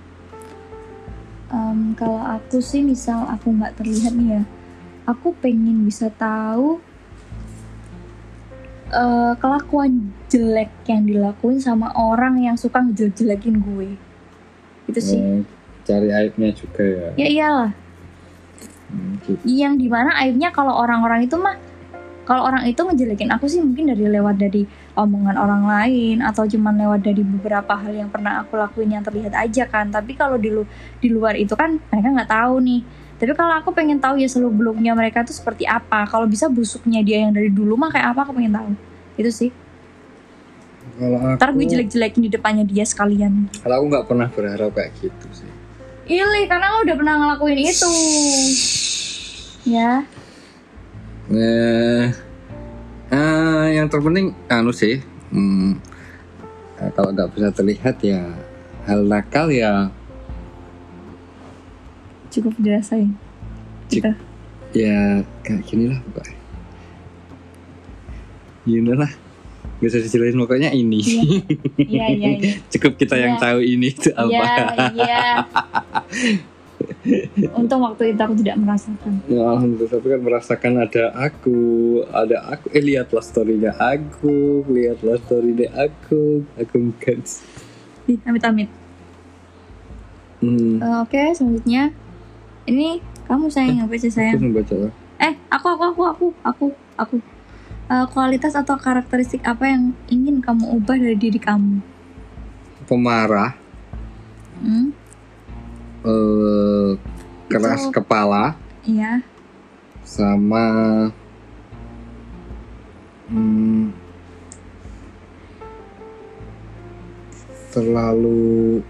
Em, kalau aku sih misal aku nggak terlihat nih ya, aku pengen bisa tahu eh, kelakuan jelek yang dilakuin sama orang yang suka ngejelek-jelekin gue. Itu sih. Hmm, cari aibnya juga ya. Ya iyalah. Hmm, gitu. yang di mana aibnya kalau orang-orang itu mah kalau orang itu ngejelekin aku sih mungkin dari lewat dari omongan orang lain atau cuman lewat dari beberapa hal yang pernah aku lakuin yang terlihat aja kan tapi kalau di lu di luar itu kan mereka nggak tahu nih tapi kalau aku pengen tahu ya seluk beluknya mereka tuh seperti apa. Kalau bisa busuknya dia yang dari dulu mah kayak apa aku pengen tahu. Itu sih. Kalau aku, ntar gue jelek-jelekin di depannya dia sekalian. Kalau aku nggak pernah berharap kayak gitu sih. Ili karena lo udah pernah ngelakuin itu. Ya. Eh, eh, yang terpenting anu sih, hmm, kalau nggak bisa terlihat ya hal nakal ya cukup dirasain Cik- gitu ya kayak gini lah pokoknya. Gini lah, usah dijelasin pokoknya ini. iya iya iya Cukup kita yang Iya. tahu ini itu apa. Iya, iya. Untung waktu itu aku tidak merasakan. Ya alhamdulillah tapi kan merasakan ada aku, ada aku. Eh lihatlah storynya aku, lihatlah storynya aku, aku bukan. Ih, Amit-amit. Hmm, Eh, Oke, selanjutnya. Ini kamu sayang apa sih aku sayang? lah. Eh, aku, aku, aku, aku, aku, aku. Eh, kualitas atau karakteristik apa yang ingin kamu ubah dari diri kamu? Pemarah, Hmm? eh, keras Itu- kepala, Iya. sama hmm, terlalu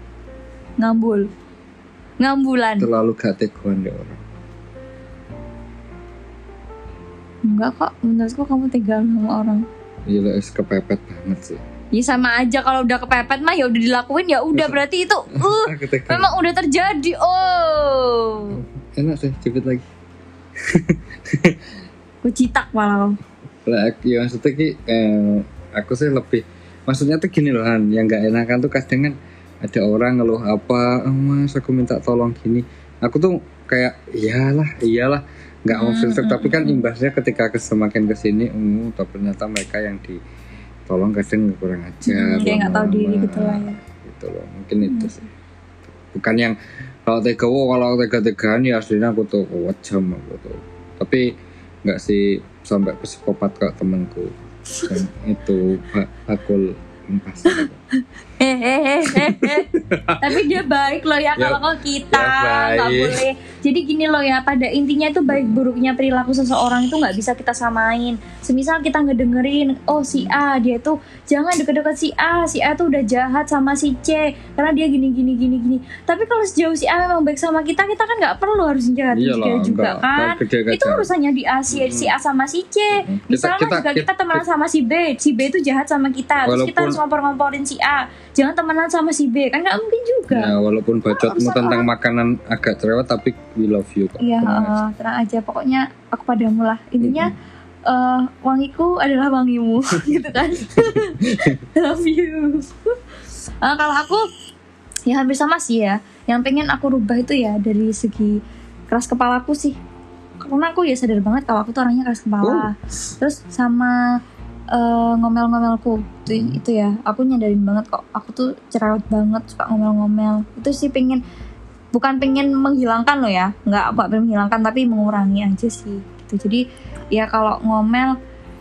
Ngambul. Ngambulan. terlalu gak teguan deh orang. Enggak kok, menurutku kamu tega sama orang. Es kepepet banget sih. Ya sama aja kalau udah kepepet mah ya udah dilakuin ya udah berarti itu uh Aku memang udah terjadi. Oh. Enak sih, cepet lagi. Gue citak malah. lah ya maksudnya ki eh, aku sih lebih maksudnya tuh gini loh Han yang nggak enakan tuh kadang kan ada orang ngeluh apa "Ah, mas aku minta tolong gini. Aku tuh kayak iyalah iyalah. Nggak mau Hmm, filter hmm, tapi kan hmm. imbasnya ketika ke- semakin ke sini oh ternyata mereka yang ditolong kadang kurang ajar Hmm, kayak nggak tahu diri gitu lah ya. gitu loh mungkin itu sih. Bukan yang kalau tega wow, kalau tega tegaan ya aslinya aku tuh wajam aku tuh. Tapi nggak sih sampai psikopat kayak temanku. Yang itu ba- bakul empas Hehehe. Tapi dia baik loh ya kalau ke kita nggak boleh. Jadi gini loh ya, pada intinya itu baik buruknya perilaku seseorang itu nggak bisa kita samain. Semisal kita ngedengerin, oh si A dia tuh jangan deket-deket si A, si A tuh udah jahat sama si C karena dia gini gini gini gini. Tapi kalau sejauh si A memang baik sama kita, kita kan nggak perlu harus jahat Iya juga, kan. Itu urusannya di A si, si A sama si C. Misalnya kita- juga kita, kita- temenan sama si B, si B itu jahat sama kita, terus kita harus ngompor-ngomporin si A. Jangan temenan sama si B, kan nggak mungkin juga. ya walaupun bacotmu urusan tentang makanan agak cerewet tapi we love you kok Iya, Tenang aja. tenang aja. Pokoknya aku padamu lah. Intinya eh, wangiku adalah wangimu, gitu kan? Love you. Eh, kalau aku ya hampir sama sih ya. Yang pengen aku rubah itu ya dari segi keras kepalaku sih. Karena aku ya sadar banget kalau aku tuh orangnya keras kepala. Terus sama eh, ngomel-ngomelku itu, itu ya. Aku nyadarin banget kok. Aku tuh cerewet banget suka ngomel-ngomel. Itu sih pengen bukan pengen menghilangkan loh ya nggak apa menghilangkan tapi mengurangi aja sih gitu jadi ya kalau ngomel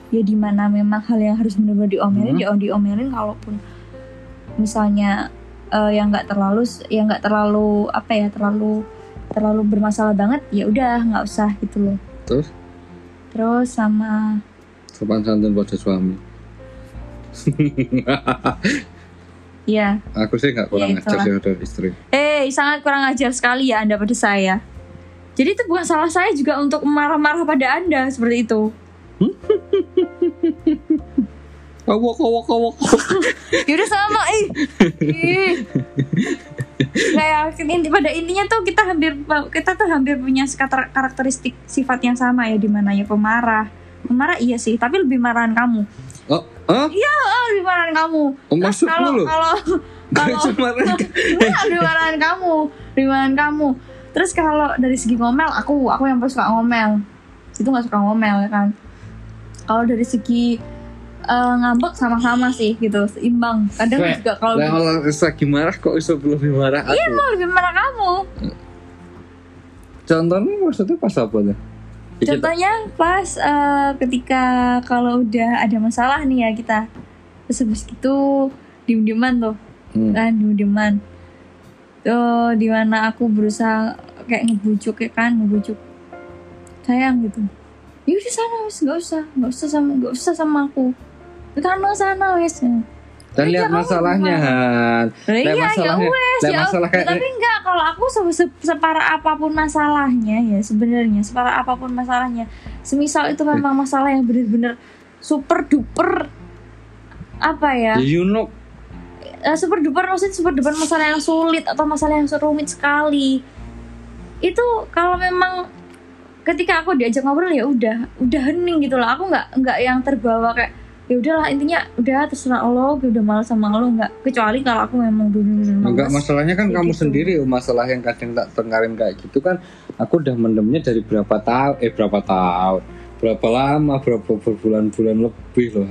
ya di mana memang hal yang harus benar-benar diomelin Hmm. ya diomelin kalaupun misalnya eh, yang nggak terlalu yang nggak terlalu apa ya terlalu terlalu bermasalah banget ya udah nggak usah gitu loh terus terus sama sopan santun pada suami ya aku sih nggak kurang Ya, ajar sih ada istri eh sangat kurang ajar sekali ya anda pada saya jadi itu bukan salah saya juga untuk marah-marah pada anda seperti itu awak awak awak Yaudah sama ih. Ih. Kayak inti pada intinya tuh kita hampir kita tuh hampir punya karakter- karakteristik sifat yang sama ya di mana ya pemarah. Pemarah iya sih, tapi lebih marahan kamu. oh ah Ah, lebih marahan kamu. oh maksudmu Kalau kalau kalau Enggak, lebih marahan kamu, lebih marahan kamu. Terus kalau dari segi ngomel, aku aku yang paling suka ngomel. Itu nggak suka ngomel ya kan. Kalau dari segi eh, ngambek sama-sama sih gitu, seimbang. Kadang Kayak- juga kalau kalau lagi marah kok iso lebih marah aku. Emang lebih marah kamu. Contohnya maksudnya pas apa tuh? Dikit. Contohnya pas eh, ketika kalau udah ada masalah nih ya kita terus habis itu diem-dieman tuh. Hmm. kan diem-dieman. Tuh di mana aku berusaha kayak ngebujuk ya kan ngebujuk. Sayang gitu. Ya udah sana wes nggak usah nggak usah sama nggak usah sama aku. Sana sana wes Dan Iya, lihat kamu masalahnya gimana? Han. Lihat iya ya masalahnya. wes Lihat ya masalah kayak tapi enggak kalau aku se- se- separah apa pun masalahnya ya sebenarnya separah apa pun masalahnya semisal itu memang masalah yang bener-bener super duper apa ya Ya, you know Eh, super duper maksudnya super duper masalah yang sulit atau masalah yang rumit sekali itu kalau memang ketika aku diajak ngobrol ya udah udah hening gitu loh aku nggak nggak yang terbawa kayak ya udahlah intinya udah terserah lo gue udah malas sama lo nggak. Kecuali kalau aku memang bener-bener Enggak masalahnya kan kamu gitu. sendiri oh, masalah yang kadang tak tengkarin kayak gitu kan aku udah mendemnya dari berapa tahun eh berapa tahun berapa lama berapa berbulan-bulan lebih loh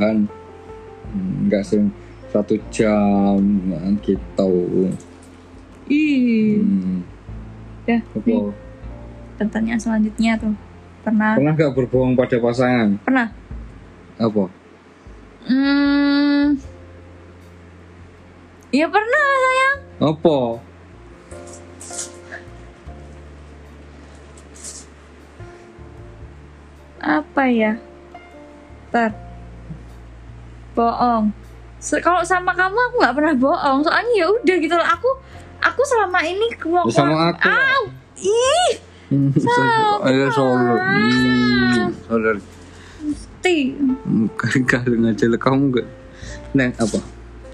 Hmm, enggak sih satu jam kan, gitu. Ih. Hmm. ya pertanyaan selanjutnya tuh. Pernah? Pernah gak berbohong pada pasangan? Pernah. Apa hmm. Ya pernah sayang. Apa? Apa ya? Ter bohong. Se- kalau sama kamu aku nggak pernah bohong. Soalnya ya udah gitu loh. Aku aku selama ini mau Ya, sama aku. Au! ih! Hmm, Ayo solo. Sorry. Ti Kali aja lah kamu gak. Neng apa?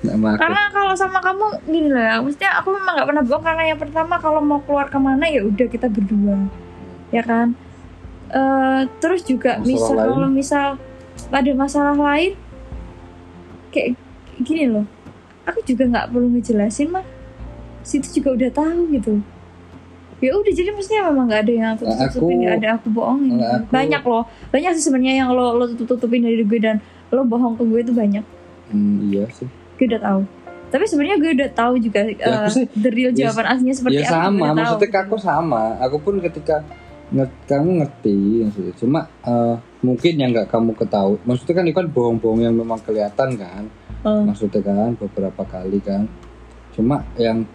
Nama aku. karena kalau sama kamu gini ya maksudnya aku memang nggak pernah bohong karena yang pertama kalau mau keluar ke mana ya udah kita berdua ya kan Eh, terus juga Masalah misal lain? kalau misal ada masalah lain kayak gini loh aku juga nggak perlu ngejelasin mah situ juga udah tahu gitu ya udah jadi maksudnya memang nggak ada yang aku Nah, tutupin aku- nggak ada aku bohongin aku- banyak loh banyak sih sebenarnya yang lo lo tutup tutupin dari gue dan lo bohong ke gue itu banyak Hmm, iya sih. gue udah tahu tapi sebenarnya gue udah tahu juga aku eh, sih- the real ya- jawaban aslinya seperti ya apa sama, udah tahu. maksudnya aku sama. Aku pun ketika nge- kamu ngerti maksudnya. Cuma eh, mungkin yang nggak kamu ketahui. Maksudnya kan itu kan bohong-bohong yang memang kelihatan kan. Eh, Maksudnya kan beberapa kali kan. Cuma yang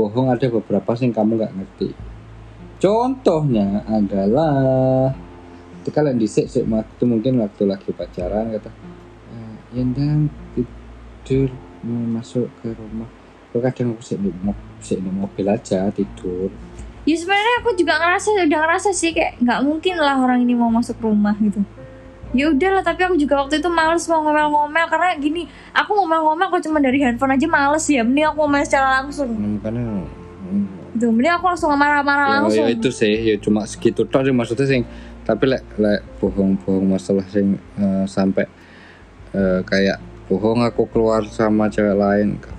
bohong ada beberapa sih yang kamu nggak ngerti. Contohnya adalah ketika kalian disik sik waktu mungkin waktu lagi pacaran kata "Eh, Yendang tidur mau masuk ke rumah. Kok kadang aku sik di mobil aja tidur. Ya sebenarnya aku juga ngerasa udah ngerasa sih kayak nggak mungkin lah orang ini mau masuk rumah gitu ya udahlah tapi aku juga waktu itu males mau ngomel-ngomel karena gini aku ngomel-ngomel kok cuma dari handphone aja males ya mending aku ngomel secara langsung. Hmm, karena hmm, gitu mending aku langsung marah-marah ya, langsung. ya itu sih ya cuma segitu tok sih maksudnya sing. Tapi lek lek bohong-bohong masalah sing eh, sampai eh, kayak bohong aku keluar sama cewek lain gak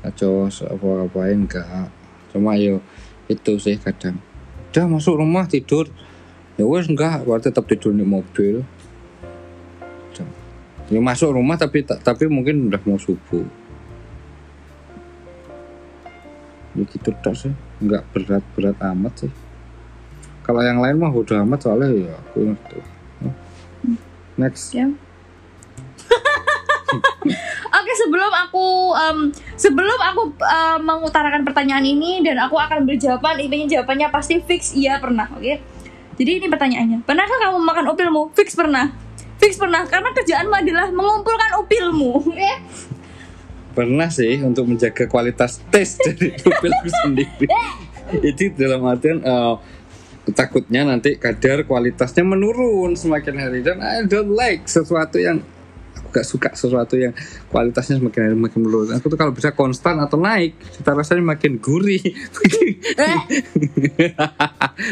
Kacau apa-apain enggak cuma yo itu sih kadang. Udah masuk rumah tidur ya wes enggak. Berarti tetap tidur di mobil. Udah. ya masuk rumah tapi tapi mungkin udah mau subuh. Ya gitu tok sih. Nggak berat-berat amat sih. Kalau yang lain mah udah amat soalnya ya aku next. Ya. Oke sebelum aku em, sebelum aku em, mengutarakan pertanyaan ini dan aku akan berjawaban intinya jawabannya pasti fix iya pernah oke jadi ini pertanyaannya pernahkah kamu makan upilmu? Fix pernah. Fix pernah karena kerjaanmu adalah mengumpulkan upilmu. Ya pernah sih untuk menjaga kualitas tes dari mobilku sendiri. Itu dalam artian eh, takutnya nanti kadar kualitasnya menurun semakin hari. Dan I don't like sesuatu yang gak suka sesuatu yang kualitasnya semakin hari makin menurun aku tuh kalau bisa konstan atau naik cita rasanya makin gurih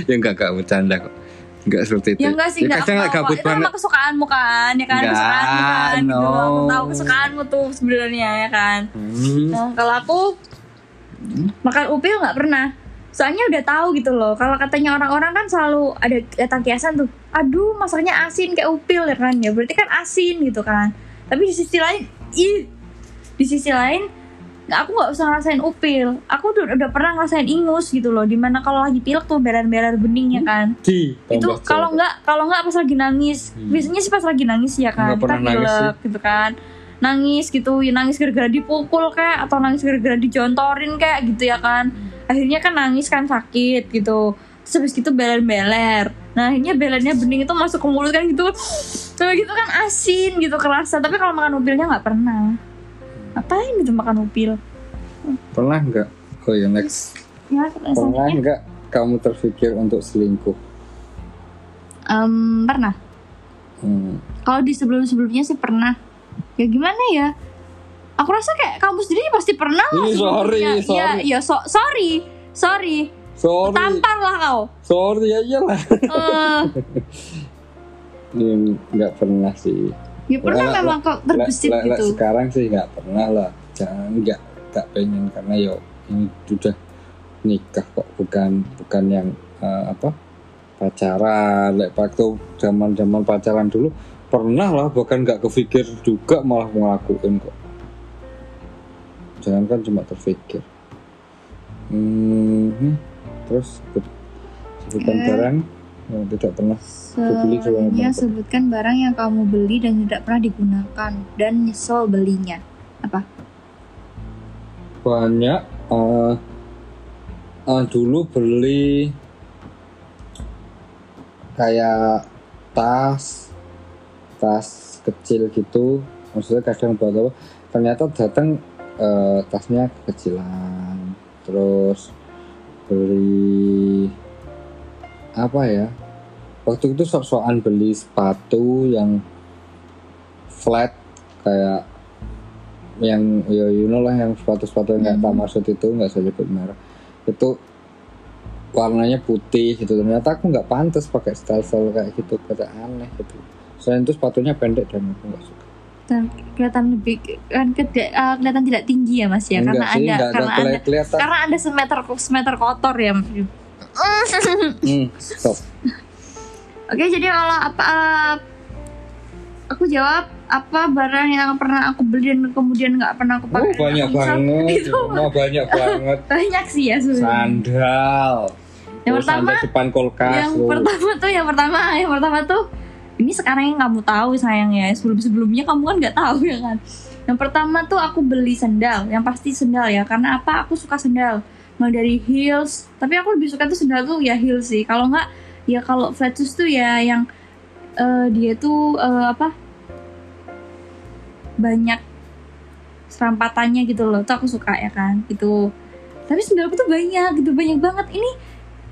ya enggak enggak bercanda kok enggak seperti itu ya enggak sih enggak kadang aku tahu gabut itu banget memang kesukaanmu kan ya kan Enggak, kesukaanmu kan gitu loh. aku no. tahu kesukaanmu tuh sebenarnya ya kan Hmm. Nah, kalau aku makan upil nggak pernah. Soalnya udah tahu gitu loh. Kalau katanya orang-orang kan selalu ada kata kiasan tuh. Aduh, masaknya asin kayak upil ya kan. Ya berarti kan asin gitu kan. Tapi di sisi lain, ih. Di sisi lain, aku nggak usah ngerasain upil. Aku udah, udah pernah ngerasain ingus gitu loh. Di mana kalau lagi pilek tuh beler-beler bening ya kan. di itu kalau nggak kalau nggak pas lagi nangis Hmm. biasanya sih pas lagi nangis ya kan Nggak pernah nangis pilek gitu kan nangis gitu ya nangis gara-gara dipukul kayak atau nangis gara-gara dijontorin kayak gitu ya kan akhirnya kan nangis kan sakit gitu terus habis gitu beler-beler. Nah akhirnya belernya bening itu masuk ke mulut kan gitu. Tuh gitu kan asin gitu kerasa. Tapi kalau makan upilnya nggak pernah. Ngapain gitu makan upil? Pernah enggak oh ya next. Ya pernah enggak kamu terpikir untuk selingkuh? Em, pernah. Hmm. Kalau di sebelum-sebelumnya sih pernah. Ya gimana ya? Aku rasa kayak kamu sendiri pasti pernah lah Ih, sorry, sorry. Ya, ya so- sorry, sorry. Sorry. Tampar lah kau. sorry ya iyalah. Eh, Ini nggak pernah sih. Ya pernah Lah, lah, memang kok terbesit Lah- lah, gitu. sekarang sih nggak pernah lah. Jangan nggak nggak pengen karena yo ini sudah nikah kok. Bukan bukan yang eh, apa pacaran. Lek waktu zaman zaman pacaran dulu pernah lah. Bahkan nggak kepikir juga malah ngelakuin kok. Jangan kan cuma terpikir hmm, terus sebut- sebutkan Eh. barang yang tidak pernah Beli juga Selanjutnya sebutkan barang yang kamu beli dan tidak pernah digunakan dan nyesel belinya. Apa? banyak eh eh, dulu beli kayak tas tas kecil gitu maksudnya kadang buat apa ternyata datang eh, tasnya kekecilan terus beli apa ya? Waktu itu sok-sokan beli sepatu yang flat kayak yang ya you know lah yang sepatu-sepatu yang nggak tak Hmm. maksud itu nggak usah sebut merek. Itu warnanya putih gitu. Ternyata aku nggak pantas pakai style style kayak gitu kata aneh gitu. Selain itu sepatunya pendek dan aku nggak suka Dan kelihatan lebih kan kede- eh, kelihatan tidak tinggi ya mas ya karena sih ada karena ada kelihatan karena ada semeter semeter kotor ya Mas. hmm, stop Oke, jadi kalau apa eh, aku jawab apa barang yang pernah aku beli dan kemudian nggak pernah aku oh, pakai. banyak Aku banget Itu oh, banyak banget banyak sih ya sebenarnya. sandal Yang Oh, pertama- depan kulkas Yang loh. pertama tuh, yang pertama, yang pertama tuh ini sekarang yang kamu tahu sayang ya. Sebelum sebelumnya kamu kan nggak tahu ya kan. Yang pertama tuh aku beli sendal, yang pasti sendal ya. Karena apa? Aku suka sendal. Mulai dari heels, tapi aku lebih suka tuh sendal tuh ya heels sih. Kalau nggak ya kalau flat shoes tuh ya yang eh, dia tuh eh, apa? banyak serampatannya gitu loh. Tuh aku suka ya kan. Itu. Tapi sendalku tuh banyak gitu, banyak banget. Ini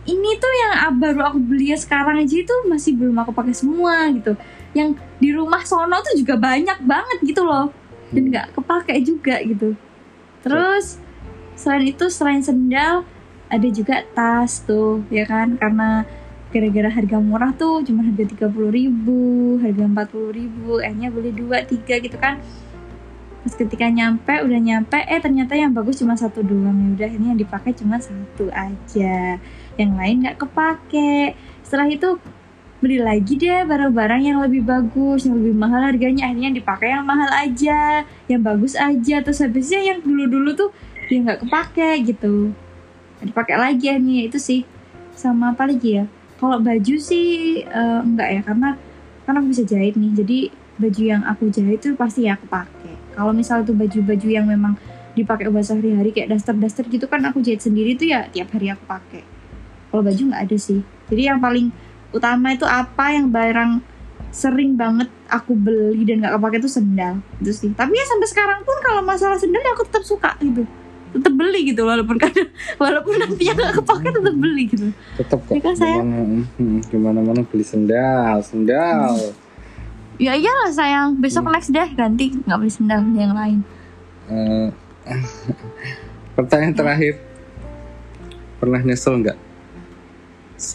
ini tuh yang baru aku beli ya sekarang aja itu masih belum aku pakai semua gitu. Yang di rumah sono tuh juga banyak banget gitu loh. Dan nggak kepake juga gitu. Terus selain itu selain sendal ada juga tas tuh ya kan karena gara-gara harga murah tuh cuma harga 30.000 ribu harga 40.000 ribu akhirnya beli dua tiga gitu kan pas ketika nyampe udah nyampe eh ternyata yang bagus cuma satu doang ya udah ini yang dipakai cuma satu aja yang lain nggak kepake. Setelah itu beli lagi deh barang-barang yang lebih bagus yang lebih mahal harganya. Akhirnya dipakai yang mahal aja yang bagus aja. Terus habisnya yang dulu-dulu tuh dia nggak kepake gitu. Dipakai lagi akhirnya itu sih. Sama apa lagi ya? Kalau baju sih eh, enggak ya karena karena aku bisa jahit nih. Jadi baju yang aku jahit tuh pasti ya aku pakai kalau misal tuh baju-baju yang memang dipakai buat sehari-hari kayak daster-daster gitu kan aku jahit sendiri tuh ya tiap hari aku pakai kalau baju nggak ada sih. Jadi yang paling utama itu apa yang barang sering banget aku beli dan nggak kepake tuh sendal itu sih. Tapi ya sampai sekarang pun kalau masalah sendal ya aku tetap suka gitu. Tetap beli gitu. Walaupun kadang walaupun nanti yang nggak kepake tetap beli gitu. Tetap kok Ya kan, sayang? gimana hmm, gimana mana beli sendal sendal. Ya iyalah sayang. Besok next deh ganti. Nggak beli sendal yang lain. Eh, pertanyaan terakhir. Pernah nyesel nggak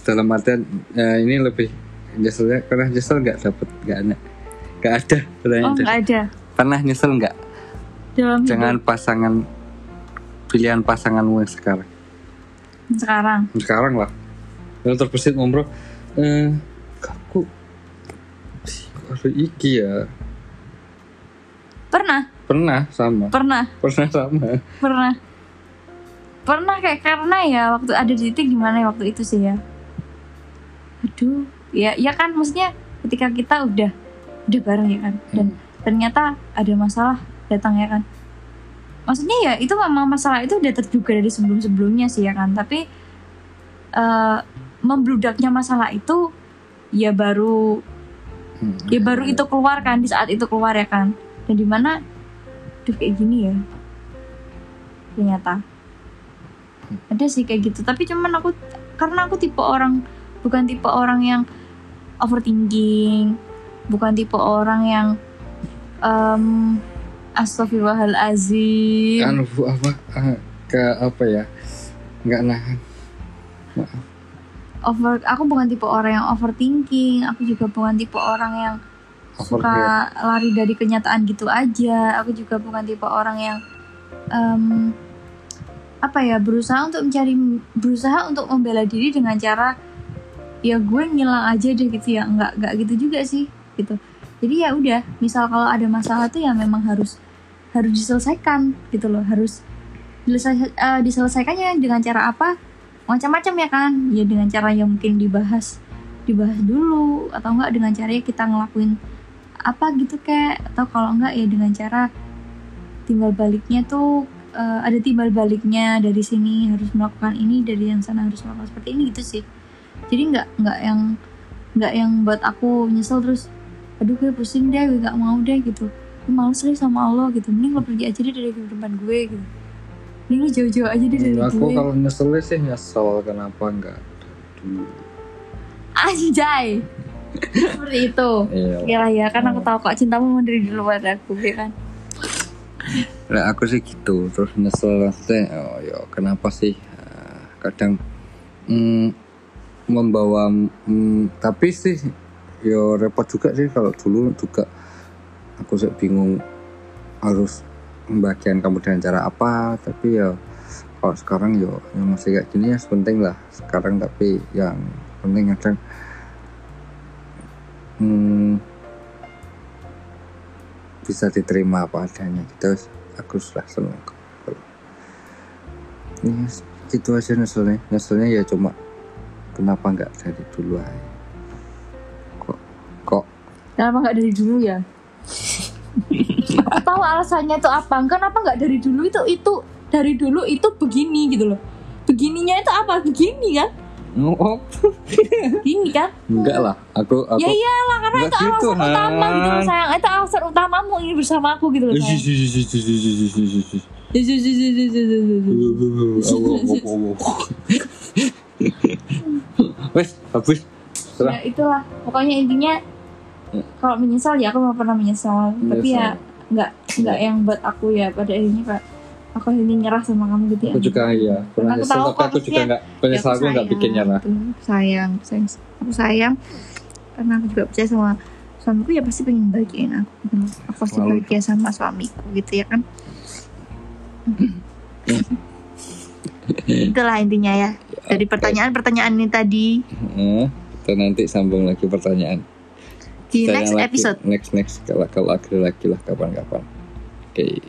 dalam artian eh, ini lebih nyeselnya pernah nyesel nggak dapet? Nggak ada. Nggak ada oh nggak ada. Pernah nyesel nggak? Dalam hidup. dengan pasangan pilihan pasanganmu yang sekarang? Sekarang? Sekarang lah. Yang terbesit ngobrol eh aku kalau iki ya? Pernah? Pernah sama. Pernah? Pernah sama. Pernah. Pernah kayak karena ya waktu ada di titik gimana ya waktu itu sih ya aduh. Ya ya kan maksudnya ketika kita udah udah bareng ya kan dan ternyata ada masalah datang ya kan. Maksudnya ya itu memang masalah itu udah terduga dari sebelum sebelumnya sih ya kan tapi eh membludaknya masalah itu ya baru Hmm. ya baru itu keluar kan di saat itu keluar ya kan. Dan di mana tuh kayak gini ya. Ternyata. Ada sih kayak gitu tapi cuman aku karena aku tipe orang bukan tipe orang yang overthinking. Bukan tipe orang yang um, astagfirullahalazim. Anu Bu, apa? Ah, ke apa ya? Nggak nahan. Over aku bukan tipe orang yang overthinking. Aku juga bukan tipe orang yang suka lari dari kenyataan gitu aja. Aku juga bukan tipe orang yang em, apa ya berusaha untuk mencari berusaha untuk membela diri dengan cara ya gue ngilang aja deh gitu ya. Nggak nggak gitu juga sih gitu. Jadi ya udah misal kalau ada masalah tuh ya memang harus harus diselesaikan gitu loh. Harus diselesai, eh, diselesaikannya dengan cara apa? Macam-macam ya kan? Ya dengan cara yang mungkin dibahas dibahas dulu atau enggak dengan caranya kita ngelakuin apa gitu kayak atau kalau enggak ya dengan cara timbal baliknya tuh eh, ada timbal baliknya dari sini harus melakukan ini dari yang sana harus melakukan seperti ini gitu sih jadi nggak nggak yang nggak yang buat aku nyesel terus aduh gue pusing deh gue nggak mau deh gitu. Gue males deh sama Allah gitu. Mending lo pergi aja deh dari kehidupan gue gitu. Mending lo jauh-jauh aja deh dari aku gue. kalau nyesel sih nyesel. Kenapa nggak anjay. Seperti itu. Iya. Lah ya kan aku tahu kok cintamu mandiri di luar aku ya kan? Lah aku sih gitu. Terus nyesel maksudnya oh ya kenapa sih? Ah, kadang mm, membawa mm, tapi sih yo repot juga sih kalau dulu juga aku sih bingung harus membagian kamu dengan cara apa tapi ya kalau sekarang yo yang masih kayak gini ya penting lah. Sekarang tapi yang penting kadang hmm, bisa diterima apa adanya gitu. Aku sudah senang ini itu aja nyeselnya. Nyeselnya ya cuma kenapa nggak dari dulu aja kok kok Kenapa nggak dari dulu ya? aku tahu alasannya itu apa. Kenapa nggak dari dulu itu itu dari dulu itu begini gitu loh. Begininya itu apa? Begini kan? oh Gini kan? enggak lah aku aku Ya iyalah karena itu gitu, alasan utama gitu loh sayang. Itu alasan utamamu ini bersama aku gitu loh Eh, sayang. Wes, bagus. Ya itulah. Pokoknya intinya kalau menyesal ya aku nggak pernah menyesal. Tapi ya nggak nggak yang buat aku ya pada akhirnya kayak aku ini nyerah sama kamu gitu ya. aku juga ya pernah Aku tahu tapi aku juga nggak penyesal Ya, aku nggak bikin nyerah. sayang sayang. Aku sayang. Karena aku juga percaya sama suamiku ya pasti pengen bahagiain aku. Gitu aku pasti bahagia sama suamiku gitu ya kan itulah intinya ya dari pertanyaan-pertanyaan ini tadi kita nanti sambung lagi pertanyaan. di next lagi- episode Next next kalau kalau lagi lagi lah kapan-kapan. Oke.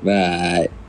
Bye.